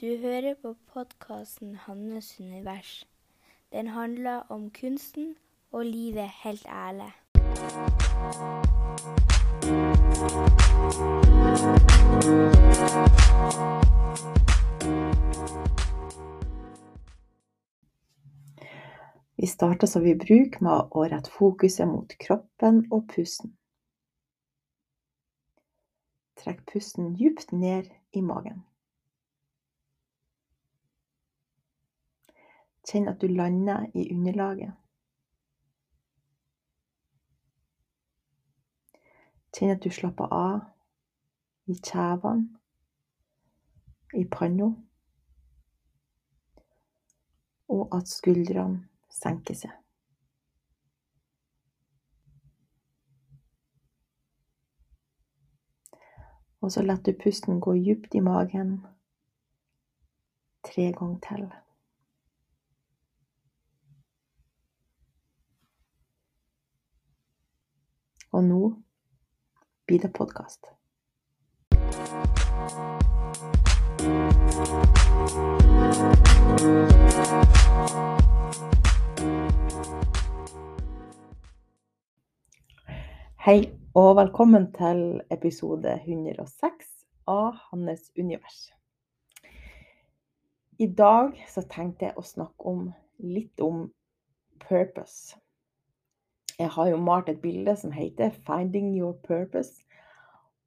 Du hører på podkasten 'Hannes univers'. Den handler om kunsten og livet helt ærlig. Vi starter som vi bruker med å rette fokuset mot kroppen og pusten. Trekk pusten djupt ned i magen. Kjenn at du lander i underlaget. Kjenn at du slapper av i kjevene, i panna, og at skuldrene senker seg. Og så lar du pusten gå djupt i magen tre ganger til. Og nå blir det podkast. Hei, og velkommen til episode 106 av Hannes univers. I dag så tenkte jeg å snakke om litt om purpose. Jeg har jo malt et bilde som heter 'Finding your purpose'.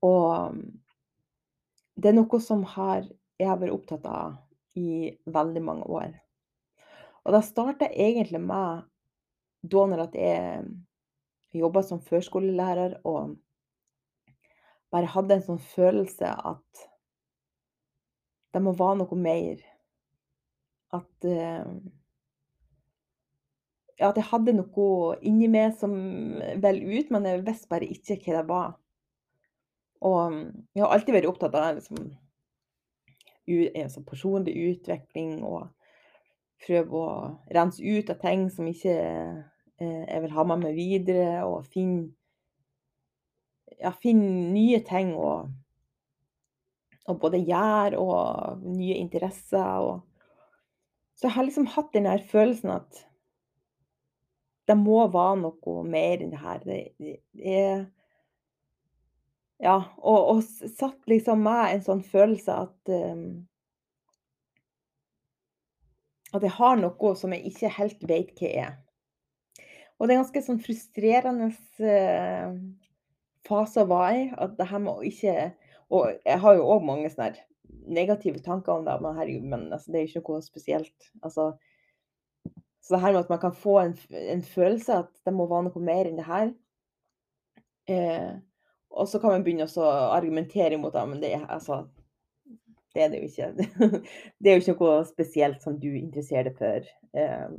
Og det er noe som har, jeg har vært opptatt av i veldig mange år. Og da starta egentlig med da når jeg jobba som førskolelærer og bare hadde en sånn følelse at det må være noe mer. At Ja, at jeg hadde noe inni meg som vel ut, men jeg visste bare ikke hva det var. Og jeg har alltid vært opptatt av liksom, altså personlig utvikling og prøve å rense ut av ting som ikke eh, jeg vil ha med meg videre, og finne ja, finne nye ting å, å både gjøre og nye interesser. Og, så jeg har liksom hatt den følelsen at det må være noe mer enn det her. Det, det, er ja, og, og satt liksom meg en sånn følelse at um, At jeg har noe som jeg ikke helt vet hva er. Og det er ganske sånn frustrerende uh, fase å være i. At det her med å ikke Og jeg har jo òg mange sånne negative tanker om det, men herregud, men altså, det er jo ikke noe spesielt. Altså, så det her med at man kan få en, en følelse at det må være noe mer enn det her. Eh, og så kan man begynne å argumentere imot det, men det, altså, det er det jo ikke. Det er jo ikke noe spesielt som du interesserer deg for. Eh,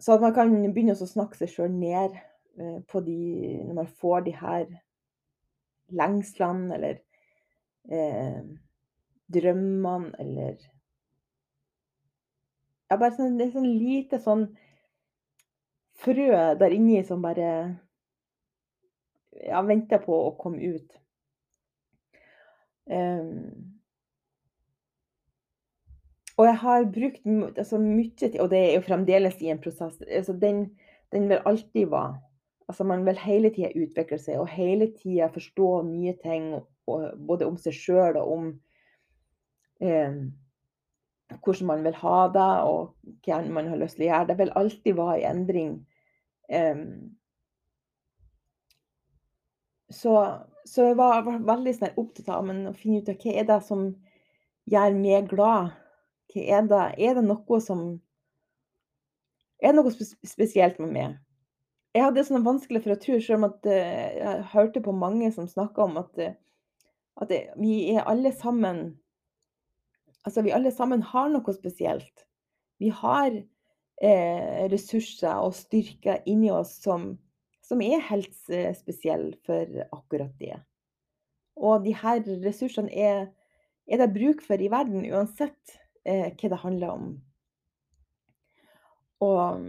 så at man kan begynne å snakke seg sjøl ned uh, på de Når man får de her lengslene eller uh, drømmene eller Ja, bare sånn, det er sånn lite sånn frø der inni som bare ja, venter på å komme ut. Um, og jeg har brukt altså, mye tid, og det er jo fremdeles i en prosess altså, den, den, vil alltid være altså, Man vil hele tida utvikle seg og hele tida forstå nye ting, og, både om seg sjøl og om um, hvordan man vil ha det, og hva man har lyst til å gjøre. Det vil alltid være en endring. Um, så, så, jeg var, var veldig sånn opptatt av å finne ut av hva er det som gjør meg glad. Hva er det? Er det noe som Er det noe spesielt med meg? Jeg hadde sånn vanskelig for å tro, selv om at uh, jeg hørte på mange som snakka om at, uh, at vi er alle sammen Altså, vi alle sammen har noe spesielt. Vi har eh, ressurser og styrker inni oss som som er helt spesielle for akkurat det. Og de her ressursene er, er det bruk for i verden, uansett eh, hva det handler om. Og,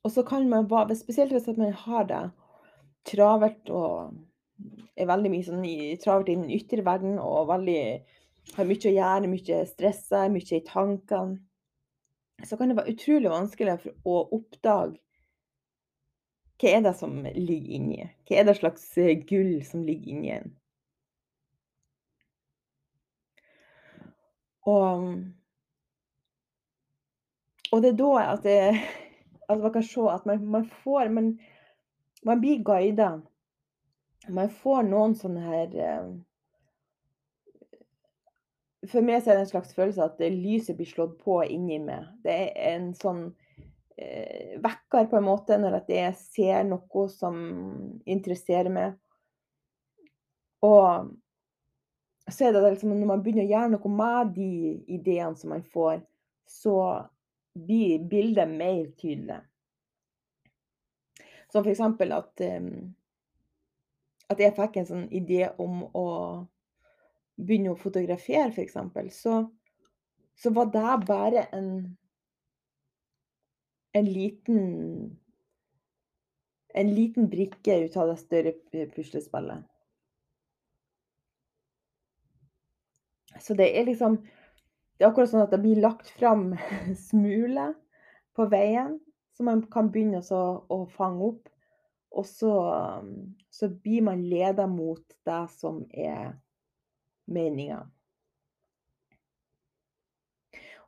og så kan man spesielt hvis man har det travelt og er veldig mye sånn i travelt i den ytre verden og veldig har mye å gjøre, mye stressa, mye i tankene, så kan det være utrolig vanskelig å oppdage hva er det som ligger inni? Hva er det slags eh, gull som ligger inni en? Og og det er da at det at man kan se at man man får man man blir guida. Man får noen sånne her eh For meg er det en slags følelse at lyset blir slått på inni meg. Det er en sånn eh, vekker på en måte når at jeg ser noe som interesserer meg. Og så er det liksom når man begynner å gjøre noe med de ideene som man får, så blir bildet mer tydelig. Som eksempel at um, at jeg fikk en sånn idé om å begynne å fotografere, eksempel, så så var det bare en en liten en liten brikke ut av det større puslespillet. Så det er liksom det er akkurat sånn at det blir lagt fram smuler på veien, som man kan begynne å å fange opp. Og så så blir man leda mot det som er meninga.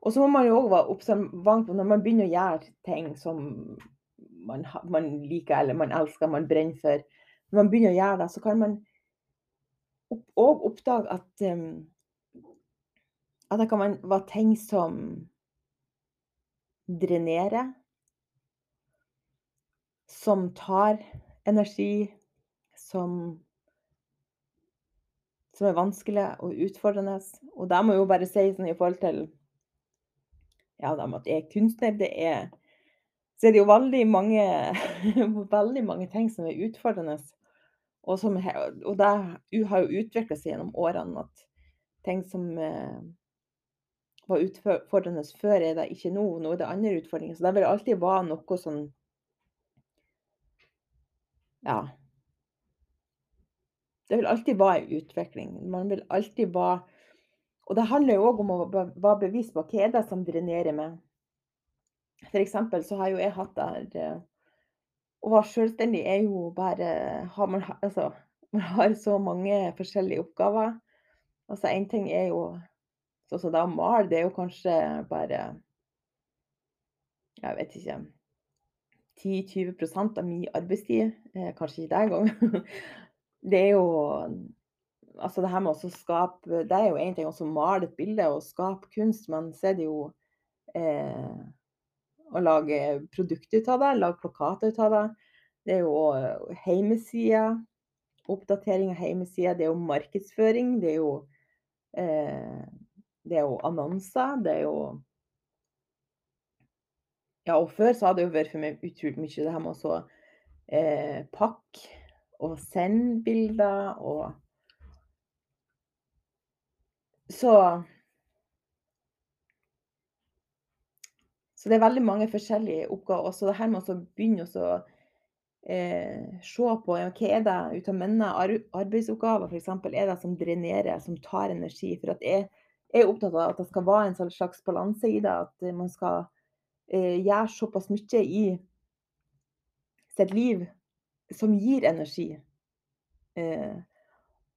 Og så må man jo òg være observant når man begynner å gjøre ting som man man liker eller man elsker, man brenner for. Når man begynner å gjøre det, så kan man òg oppdage at um at det kan være ting som drenerer. Som tar energi, som som er vanskelig og utfordrende. Og det må jeg jo bare si sånn i forhold til ja, med at jeg er kunstner, det er så er det jo veldig mange veldig mange ting som er utfordrende. Og som og det har jo utvikla seg gjennom årene at ting som eh, var utfordrende før, er det ikke nå. Nå er det andre utfordringer. Så det vil alltid være noe sånn Ja. Det vil alltid være en utvikling. Man vil alltid være Og det handler jo òg om å være bevisst på hva er det som drenerer meg. Eksempel så har jo jeg hatt der eh, Å være selvstendig er jo bare har man altså, man har så mange forskjellige oppgaver. Altså én ting er jo Sånn som det å male, det er jo kanskje bare Jeg vet ikke 10-20% av min arbeidstid. Eh, kanskje ikke det engang. Det er jo Altså det her med å skape Det er jo én ting å male et bilde og skape kunst, men så er det jo eh, å lage produkter ut av det, lage plakater ut av det. Det er jo hjemmesider, oppdatering av hjemmesider, det er jo markedsføring, det er jo eh, det er jo annonser, det er jo Ja, og før så hadde det jo vært for meg utrolig mye det her med å eh, pakke og sende bilder og Så Så det er veldig mange forskjellige oppgaver. Også det her med å begynne å eh, se på ja, hva er det ut av mine arbeidsoppgaver f.eks. er det som drenerer, som tar energi. For at jeg er opptatt av at det skal være en slags balanse i det. At man skal eh, gjøre såpass mye i sitt liv som gir energi. Eh,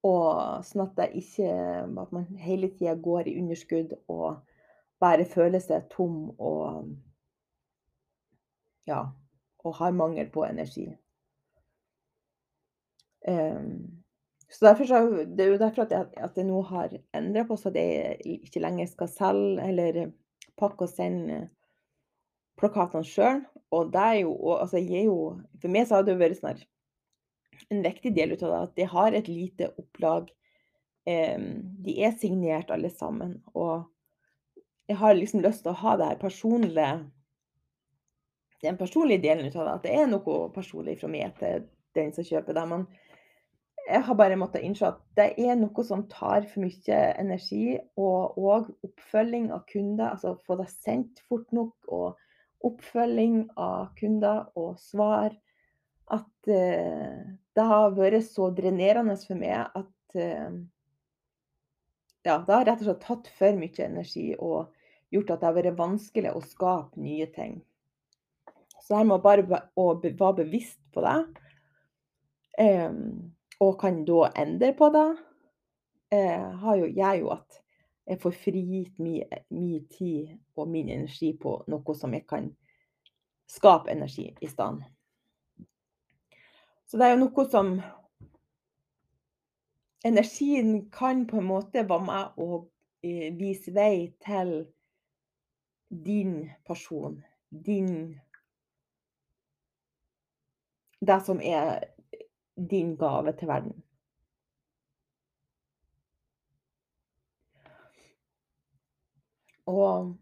og sånn at det ikke At man hele tida går i underskudd og bare føler seg tom og Ja, og har mangel på energi. Um, så derfor så Det er jo derfor at jeg at jeg nå har endra på så at jeg ikke lenger skal selge eller pakke og sende plakatene sjøl. Og det er jo altså jeg er jo For meg så har det jo vært sånn en viktig del av det at de har et lite opplag. Eh, de er signert alle sammen. Og jeg har liksom lyst til å ha det her personlige Den personlige delen av det. At det er noe personlig fra meg til den som kjøper det. Men jeg har bare måttet innse at det er noe som tar for mye energi, og òg oppfølging av kunder. Altså få det sendt fort nok, og oppfølging av kunder og svar. At uh, det har vært så drenerende for meg at eh, Ja, det har rett og slett tatt for mye energi og gjort at det har vært vanskelig å skape nye ting. Så her må bare å være bevisst på det. Eh, og kan da endre på det. Eh, jo, gjør jo at jeg får frigitt min tid og min energi på noe som jeg kan skape energi i stedet. Så det er jo noe som Energien kan på en måte være med å eh, vise vei til din person, din Det som er din gave til verden. Og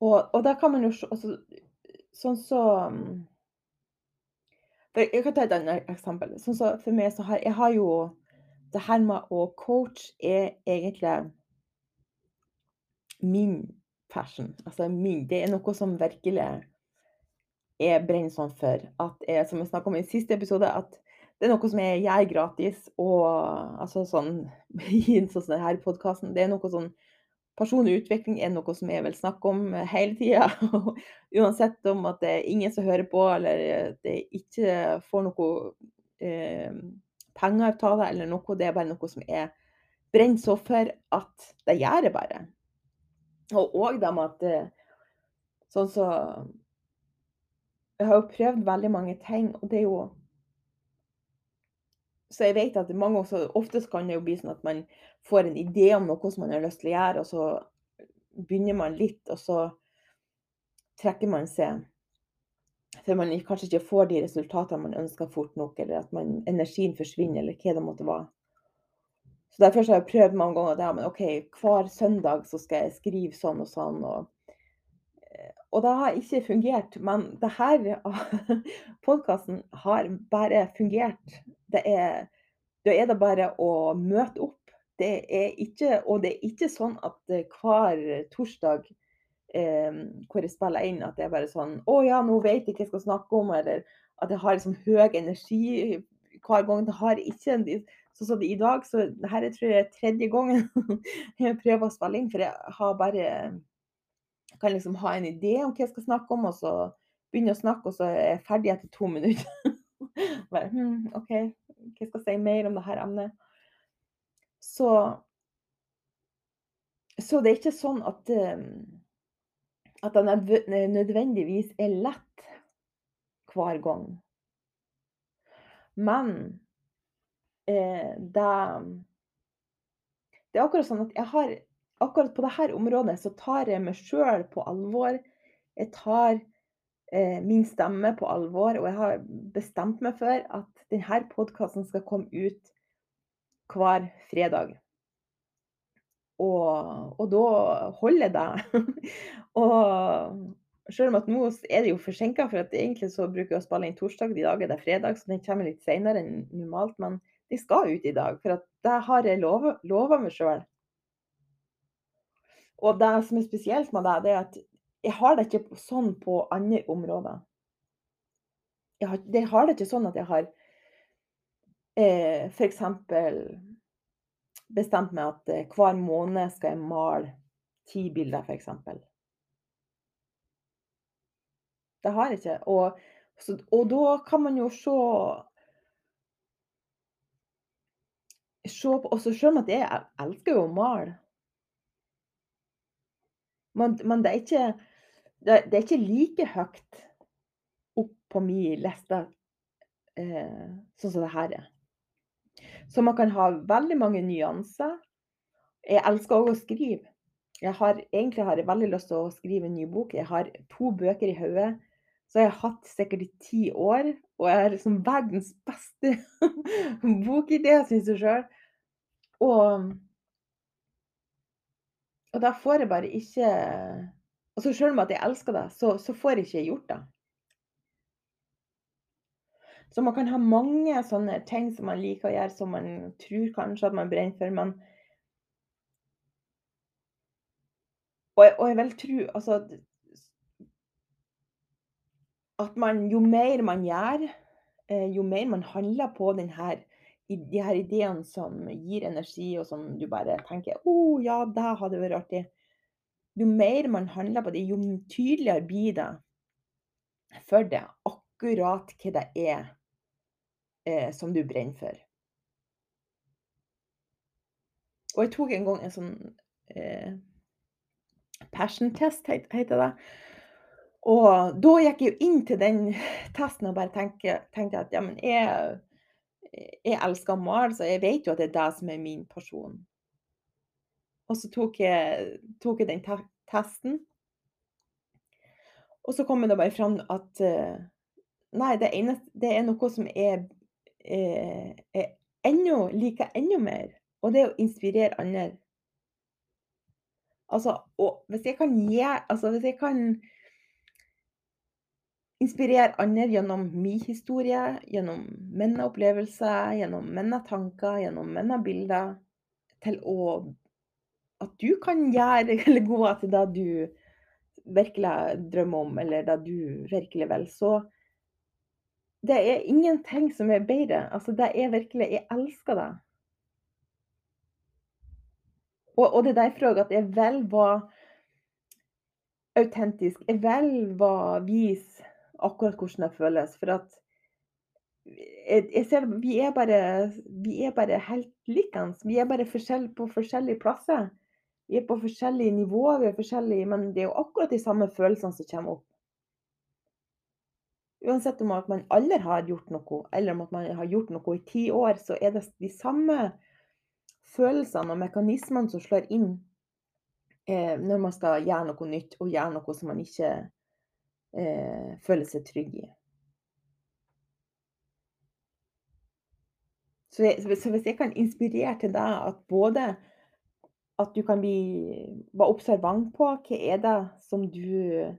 og, og da kan man jo se altså, Sånn så mm, Jeg kan ta et annet eksempel. Sånn så for meg så har jeg har jo Det her med å coache er egentlig min passion. Altså min Det er noe som virkelig jeg brenner sånn for. At jeg, som jeg snakka om i siste episode, at det er noe som jeg gjør gratis. Og altså sånn sånn her podkasten, det er noe sånn Personlig utvikling er noe som jeg vil snakke om hele tida. Uansett om at det er ingen som hører på, eller det ikke får noe eh, penger ut av det, eller noe. Det er bare noe som er brent så for at det gjør det bare. Og òg det med at eh, Sånn så Jeg har jo prøvd veldig mange ting, og det er jo så jeg vet at mange også, oftest kan det jo bli sånn at man får en idé om noe som man har lyst til å gjøre, og så begynner man litt, og så trekker man seg. For man kanskje ikke får de resultatene man ønsker fort nok, eller at man, energien forsvinner, eller hva det måtte være. Så Derfor har jeg prøvd mange ganger det, men OK, hver søndag så skal jeg skrive sånn og sånn. og og det har ikke fungert. Men det her podkasten har bare fungert. Det er, da er det bare å møte opp. Det er ikke, og det er ikke sånn at hver torsdag eh, hvor jeg spiller inn, at det er bare sånn Å ja, nå vet jeg hva jeg skal snakke om, eller at jeg har liksom høy energi hver gang. Det har ikke Sånn som i dag, så dette tror jeg er tredje gangen jeg prøver å spille inn, for jeg har bare kan liksom ha en idé om hva jeg skal snakke om, og så begynne å snakke, og så er jeg ferdig etter to minutter. Bare, hm, OK, hva skal jeg si mer om dette emnet? Så Så det er ikke sånn at ehm, at det nødvendigvis er lett hver gang. Men eh, det Det er akkurat sånn at jeg har akkurat på dette området så tar jeg meg sjøl på alvor. Jeg tar eh, min stemme på alvor, og jeg har bestemt meg for at denne podkasten skal komme ut hver fredag. Og, og da holder det. og selv om at nå er det jo forsinka, for at egentlig så bruker jeg å spille inn torsdag, i dag er det fredag, så den kommer litt seinere enn normalt. Men de skal ut i dag, for at det har jeg lova meg sjøl. Og det som er spesielt med det, det er at jeg har det ikke sånn på andre områder. Jeg har, det har det ikke sånn at jeg har eh, f.eks. bestemt meg at eh, hver måned skal jeg male ti bilder, f.eks. Det har jeg ikke. Og, så, og da kan man jo se Se på Og så selv om jeg elsker jo å male. Men, men det, er ikke, det, det, er ikke like høyt opp på min liste eh, sånn som det her er. Så man kan ha veldig mange nyanser. Jeg elsker òg å skrive. Jeg har, egentlig har jeg veldig lyst til å skrive en ny bok. Jeg har to bøker i hodet. Så jeg har hatt sikkert i ti år. Og jeg har liksom verdens beste bokidé, syns jeg sjøl. Og og da får jeg bare ikke altså Selv om at jeg elsker det, så, så får jeg ikke gjort det. Så man kan ha mange sånne ting som man liker å gjøre, som man tror kanskje at man brenner for, men og jeg, og jeg vil tro altså at man jo mer man gjør, eh, jo mer man handler på den her i de her ideene som gir energi, og som du bare tenker 'Å ja, det hadde vært artig'. Jo mer man handler på det, jo tydeligere blir det for deg akkurat hva det er, eh, som du brenner for. Og jeg tok en gang en sånn, eh passion-test, het heter det. Og da gikk jeg jo inn til den testen og bare tenkte, tenkte at ja, men jeg jeg elsker å male, så jeg vet jo at det er det som er min person. Og så tok jeg tok jeg den te testen. Og så kom det bare fram at eh, nei, det eneste det er noe som er eh, er ennå liker enda mer, og det er å inspirere andre. Altså, og hvis jeg kan gi altså hvis jeg kan inspirere andre gjennom min historie, gjennom mine opplevelser, gjennom mine tanker, gjennom mine bilder, til å at du kan gjøre eller gå etter det du virkelig drømmer om, eller det du virkelig vil, så det er ingenting som er bedre. Altså, det er virkelig Jeg elsker det. Og og det er derfor òg at jeg vil være autentisk. Jeg vil være vise akkurat hvordan det føles, for at jeg jeg ser vi er bare vi er bare helt likens. Vi er bare forskjell på forskjellige plasser. Vi er på forskjellige nivåer, vi er forskjellige, men det er jo akkurat de samme følelsene som kommer opp. Uansett om at man aldri har gjort noe, eller om at man har gjort noe i ti år, så er det de samme følelsene og mekanismene som slår inn, eh, når man skal gjøre noe nytt, og gjøre noe som man ikke, eh, føle seg trygg i. Så jeg så hvis jeg kan inspirere til deg at både at du kan bli være observant på hva er det som du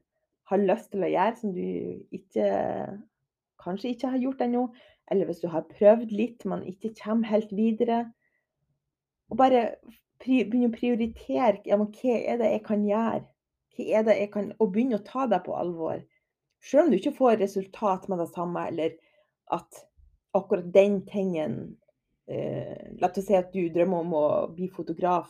har lyst til å gjøre, som du ikke kanskje ikke har gjort ennå, eller hvis du har prøvd litt, men ikke kommer helt videre. Og bare begynne å prioritere, ja, hva er det jeg kan gjøre? Hva er det jeg kan og begynne å ta deg på alvor. Selv om du ikke får resultat med det samme, eller at akkurat den tingen eh, La oss si at du drømmer om å bli fotograf.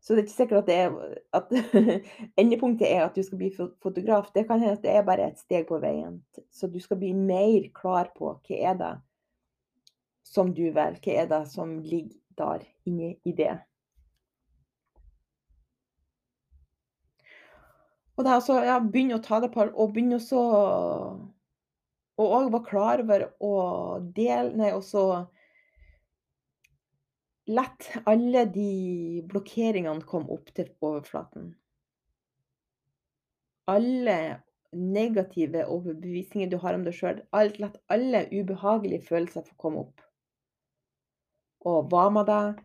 Så det er ikke sikkert at det er at endepunktet er at du skal bli fotograf. Det kan hende at det er bare et steg på veien. Så du skal bli mer klar på hva er det som du vil, hva er det som ligger der inne i det. Og det er altså ja, begynne å ta det på og begynne også og òg være klar over å dele nei, også Lett alle de blokkeringene komme opp til overflaten. Alle negative overbevisninger du har om deg sjøl. La alle ubehagelige følelser få komme opp. Og hva med deg?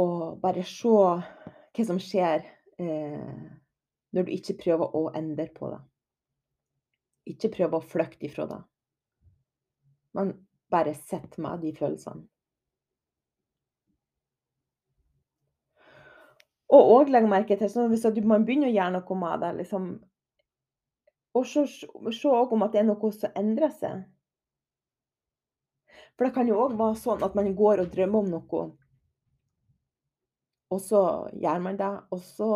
Og bare se hva som skjer, eh, når du ikke prøver å endre på det. Ikke prøver å flykte ifra det. Men bare sett med de følelsene. Og òg legg merke til sånn hvis man begynner å gjøre noe med det, liksom Og se òg om at det er noe som endrer seg. For det kan jo òg være sånn at man går og drømmer om noe og så gjør man det, og så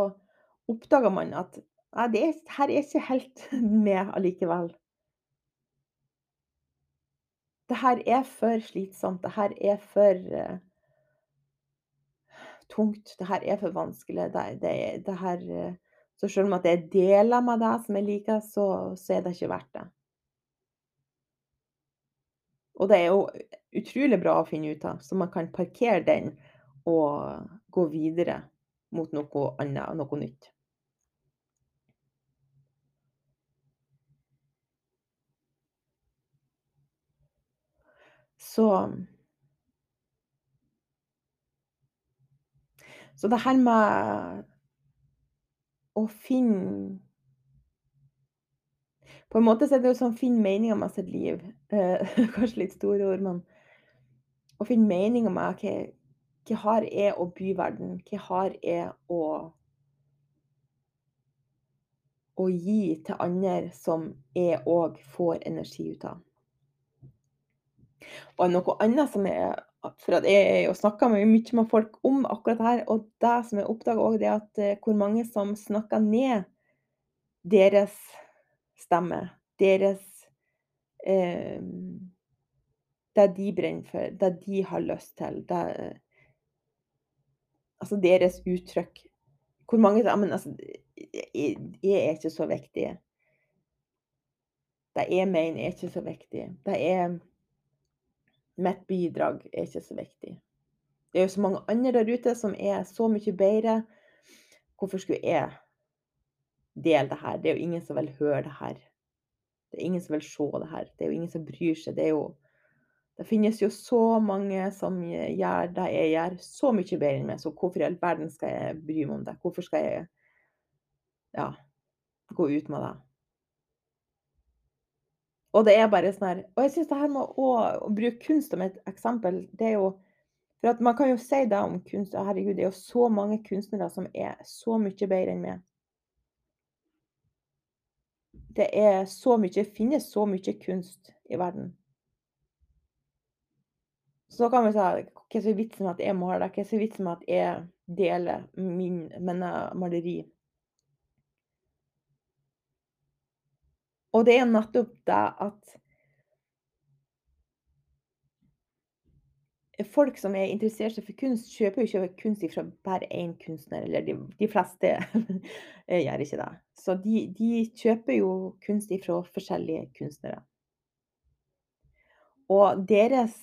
oppdager man at ja, det er her er ikke helt med allikevel. Det her er for slitsomt, det her er for uh, tungt, det her er for vanskelig, det det det her uh, Så selv om det er deler med deg som jeg liker, så så er det ikke verdt det. Og det er jo utrolig bra å finne ut av, så man kan parkere den og gå videre mot noe annet, noe nytt. Så Så det her med å finne På en måte så er det jo sånn finne meninga med sitt liv. Eh, kanskje litt store ord, men å finne meninga med hva hva har jeg å by verden? Hva har jeg å å gi til andre som jeg òg får energi ut av. Og noe annet som er For at jeg har snakka mye med folk om akkurat det her, og det som jeg oppdaga òg, er at eh, hvor mange som snakker ned deres stemme, deres eh, Det de brenner for, det de har lyst til, det Altså deres uttrykk. Hvor mange sier men altså, jeg, jeg er ikke så viktig. Det jeg mener, er ikke så viktig. Det er Mitt bidrag er ikke så viktig. Det er jo så mange andre der ute som er så mye bedre. Hvorfor skulle jeg dele det her? Det er jo ingen som vil høre det her. Det er ingen som vil se det her. Det er jo ingen som bryr seg. Det, jo, det finnes jo så mange som gjør det jeg gjør, så mye bedre enn meg. Så hvorfor i all verden skal jeg bry meg om det? Hvorfor skal jeg ja, gå ut med det? Og det er bare sånn her Og jeg syns det her med å, å, bruke kunst som et eksempel, det er jo For at man kan jo si det om kunst Herregud, det er jo så mange kunstnere som er så mye bedre enn meg. Det er så mye finnes så mye kunst i verden. Så kan vi si hva er vitsen med at jeg maler? Hva er vitsen med at jeg deler min, mine maleri? Og det er nettopp det at Folk som er interessert for kunst, kjøper jo ikke kunst fra bare én kunstner. Eller de, de fleste gjør ikke det. Så de, de, kjøper jo kunst fra forskjellige kunstnere. Og deres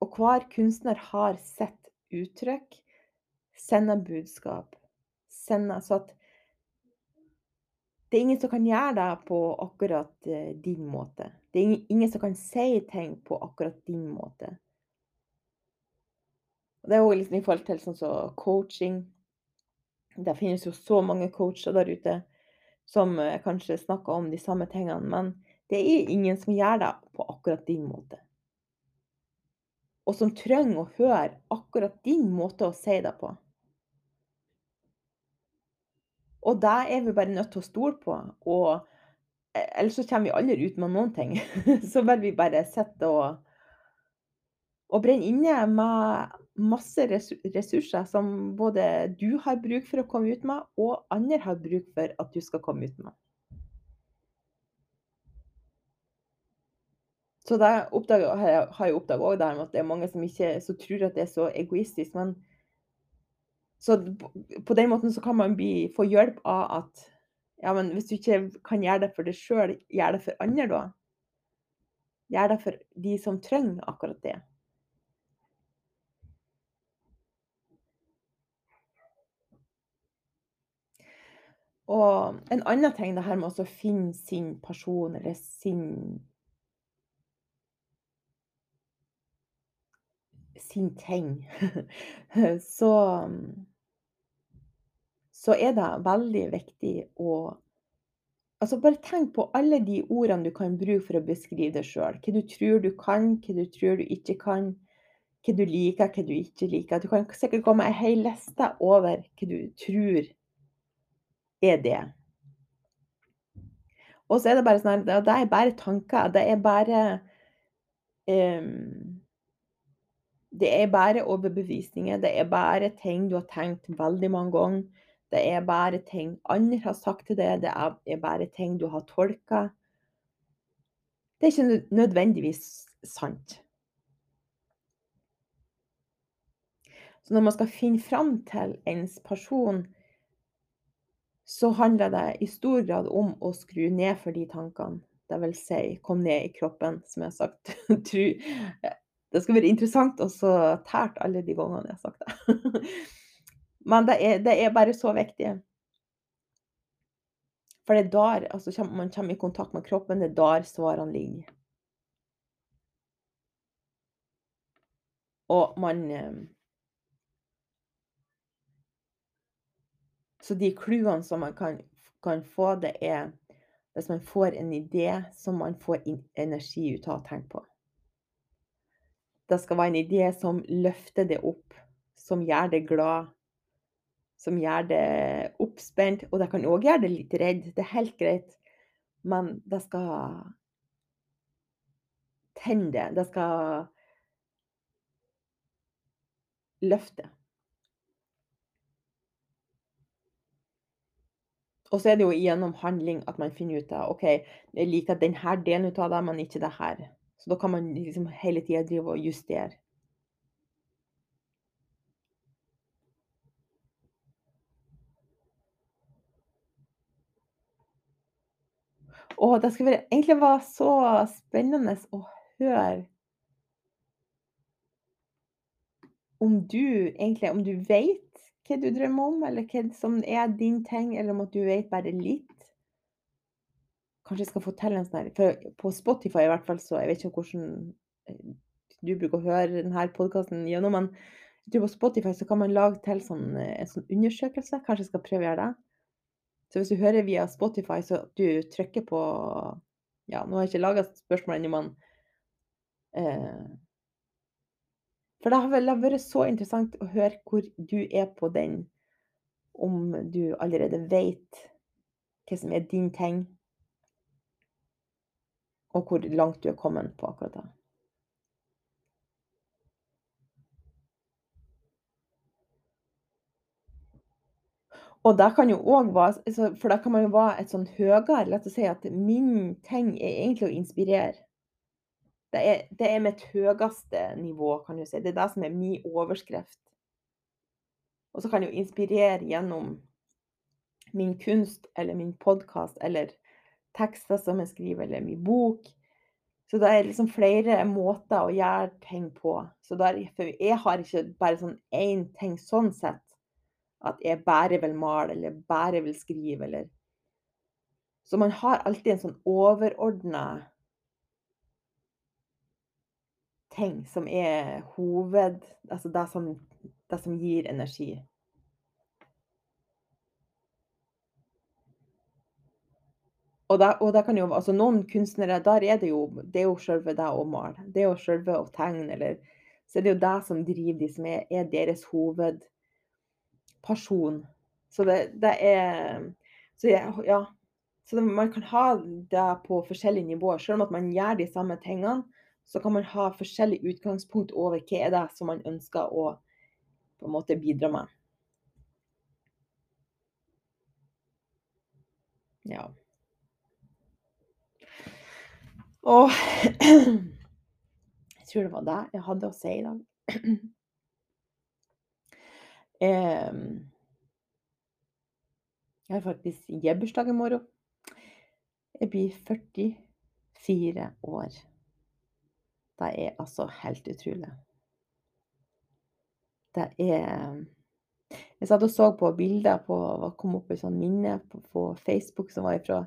Og hver kunstner har sitt uttrykk, sender budskap. Sender, så at det er ingen som kan gjøre det på akkurat eh, din måte. Det er ingen som kan si ting på akkurat din måte. Det er òg liksom i forhold til sånn så coaching. Det finnes jo så mange coacher der ute som eh, kanskje snakker om de samme tingene, men det er ingen som gjør det på akkurat din måte. Og som trenger å høre akkurat din måte å si det på. Og det er vi bare nødt til å stole på. Og e, ellers så kommer vi aldri ut med noen ting. Så vil vi bare sitte og, og brenne inne med masse ressurser som både du har bruk for å komme ut med, og andre har bruk for at du skal komme ut med. Så det oppdager, har jeg oppdaga òg at det er mange som ikke så tror at det er så egoistisk. Men så på den måten så kan man bli, få hjelp av at ja, men hvis du ikke kan gjøre det for deg sjøl, gjør det for andre, da. Gjør det for de som trenger akkurat det. Og en annen ting, det her med å finne sin person eller sin sin ting. Så så er det veldig viktig å Altså, bare tenk på alle de ordene du kan bruke for å beskrive deg sjøl. Hva du tror du kan, hva du tror du ikke kan. Hva du liker, hva du ikke liker. Du kan sikkert komme med ei hel liste over hva du tror er det. Og så er det bare sånn at det er bare tanker. Det er bare um, Det er bare overbevisninger. Det er bare ting du har tenkt veldig mange ganger. Det er bare ting andre har sagt til deg, det er bare ting du har tolka. Det er ikke nødvendigvis sant. Så når man skal finne fram til ens person, så handler det i stor grad om å skru ned for de tankene. Det vil si, kom ned i kroppen, som jeg har sagt. det skal være interessant å tært alle de gangene jeg har sagt det. Men det er, det er bare så viktig. For det er der altså, man kommer i kontakt med kroppen, det er der svarene ligger. Og man eh, Så de clouene som man kan, kan, få, det er hvis man får en idé som man får energi ut av å tenke på. Det skal være en idé som løfter det opp, som gjør det glad, som gjør det oppspent. Og det kan òg gjøre det litt redd. Det er helt greit. Men det skal tenne det. Det skal løfte. Og så er det jo gjennom handling at man finner ut av OK, jeg liker denne delen av det, men ikke det her. Så da kan man liksom hele tida drive og justere. Å, det skulle egentlig være så spennende å høre om du egentlig om du vet hva du drømmer om, eller hva som er din ting, eller om at du vet bare litt. Kanskje jeg skal fortelle en sånn For på Spotify i hvert fall, så jeg vet ikke hvordan eh, du bruker å høre denne podkasten gjennom, men på Spotify så kan man lage til sånn, en sånn undersøkelse. Kanskje jeg skal prøve å gjøre det. Så hvis du hører via Spotify, så du trykker på Ja, nå har jeg ikke laga spørsmål ennå, men eh, For det har vært så interessant å høre hvor du er på den, om du allerede vet hva som er din ting, og hvor langt du er kommet på akkurat det. Og det kan jo òg være altså, For da kan man jo være et sånn høyere La oss si at min ting er egentlig å inspirere. Det er, det er mitt høyeste nivå, kan du si. Det er det som er min overskrift. Og så kan jeg jo inspirere gjennom min kunst eller min podkast eller tekster som jeg skriver, eller min bok. Så det er liksom flere måter å gjøre ting på. Så der, jeg har ikke bare sånn én ting sånn sett. At jeg bare vil male, eller bare vil skrive, eller Så man har alltid en sånn overordna ting som er hoved Altså det som, det som gir energi. Og det, og kan jo altså Noen kunstnere, der er det jo det er jo selve det å male. Det er jo selve å tegne, eller Så er det jo det som driver de, som er, er deres hovedperson. Så det, det er Så ja. Så man kan ha det på forskjellige nivåer. Selv om at man gjør de samme tingene, så kan man ha forskjellig utgangspunkt over hva er det som man ønsker å på en måte bidra med. Ja. Og jeg tror det var det jeg hadde å si i dag. jeg har faktisk bursdag i morgen. Jeg blir 44 år. Det er altså helt utrolig. Det er Jeg satt og så på bilder på hva kom opp i sånn minne på, på Facebook som var fra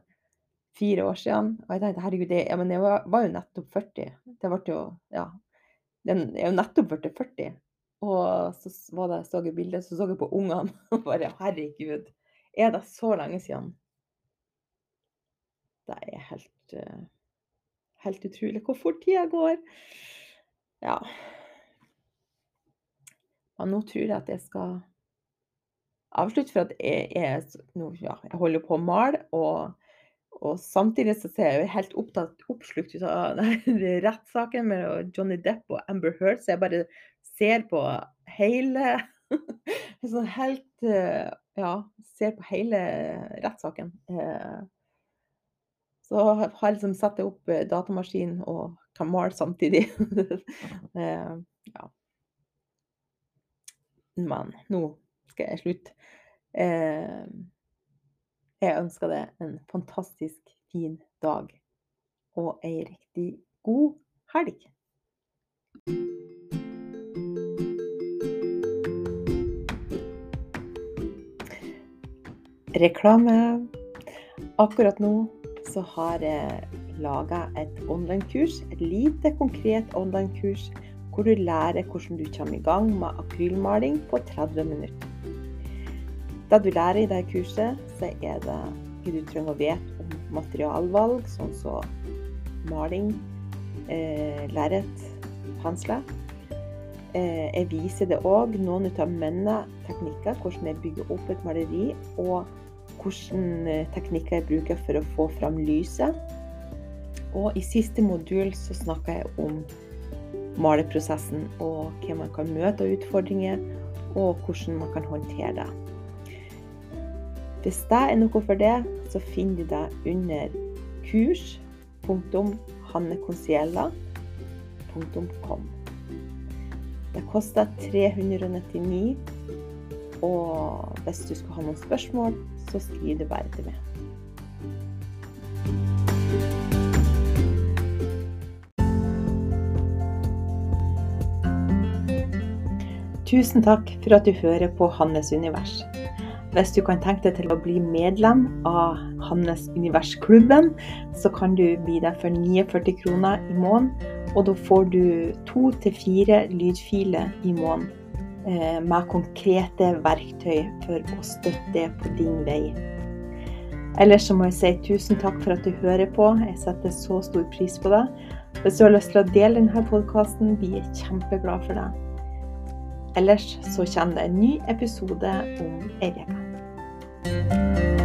fire år siden. Og jeg tenkte herregud, det, ja, men jeg var, var, jo nettopp 40. Det ble jo Ja. Den er jo nettopp blitt 40. Og så var det, så jeg bildet, så så jeg på ungene og bare herregud, er det så lenge siden? Det er helt, uh, helt utrolig hvor fort tida går. Ja. Men nå tror jeg at jeg skal avslutte, for at jeg, jeg, nå, ja, jeg holder på å male. og og samtidig så ser jeg jo helt opptatt, oppslukt ut av rettssaken med Johnny Depp og Amber Heard, så jeg bare ser på hele Sånn helt eh, Ja, ser på hele rettssaken. Eh, så har jeg liksom satt opp datamaskin datamaskinen og kan samtidig. ja. Men nå skal jeg slutte. Jeg ønsker deg en fantastisk fin dag og ei riktig god helg. Reklame. Akkurat nå så har jeg laga et online-kurs, et lite, konkret online-kurs hvor du lærer hvordan du kommer i gang med akrylmaling på 30 minutter. Det du lærer i dette kurset, så er det hva du trenger å vite om materialvalg, sånn som maling, eh, lerret, pensler. Eh, jeg viser det òg noen av mine teknikker, hvordan jeg bygger opp et maleri, og hvilke teknikker jeg bruker for å få fram lyset. Og i siste modul så snakker jeg om maleprosessen og hva man kan møte av utfordringer, og hvordan man kan håndtere det. Hvis det er noe for det, så finner du deg under kurs.hannekonsiella.com. Det koster 399, og hvis du skal ha noen spørsmål, så skriver du bare til meg. Tusen takk for at du hører på Hannes univers. Hvis du kan tenke deg til å bli medlem av Hannes Univers-klubben, så kan du bli det for 49 kroner i måneden. Og da får du to til fire lydfiler i måneden eh, med konkrete verktøy for å støtte på din vei. Ellers så må jeg si tusen takk for at du hører på. Jeg setter så stor pris på det. Hvis du har lyst til å dele denne podkasten, blir jeg kjempeglad for det. Ellers så kommer det en ny episode om ei uke. Música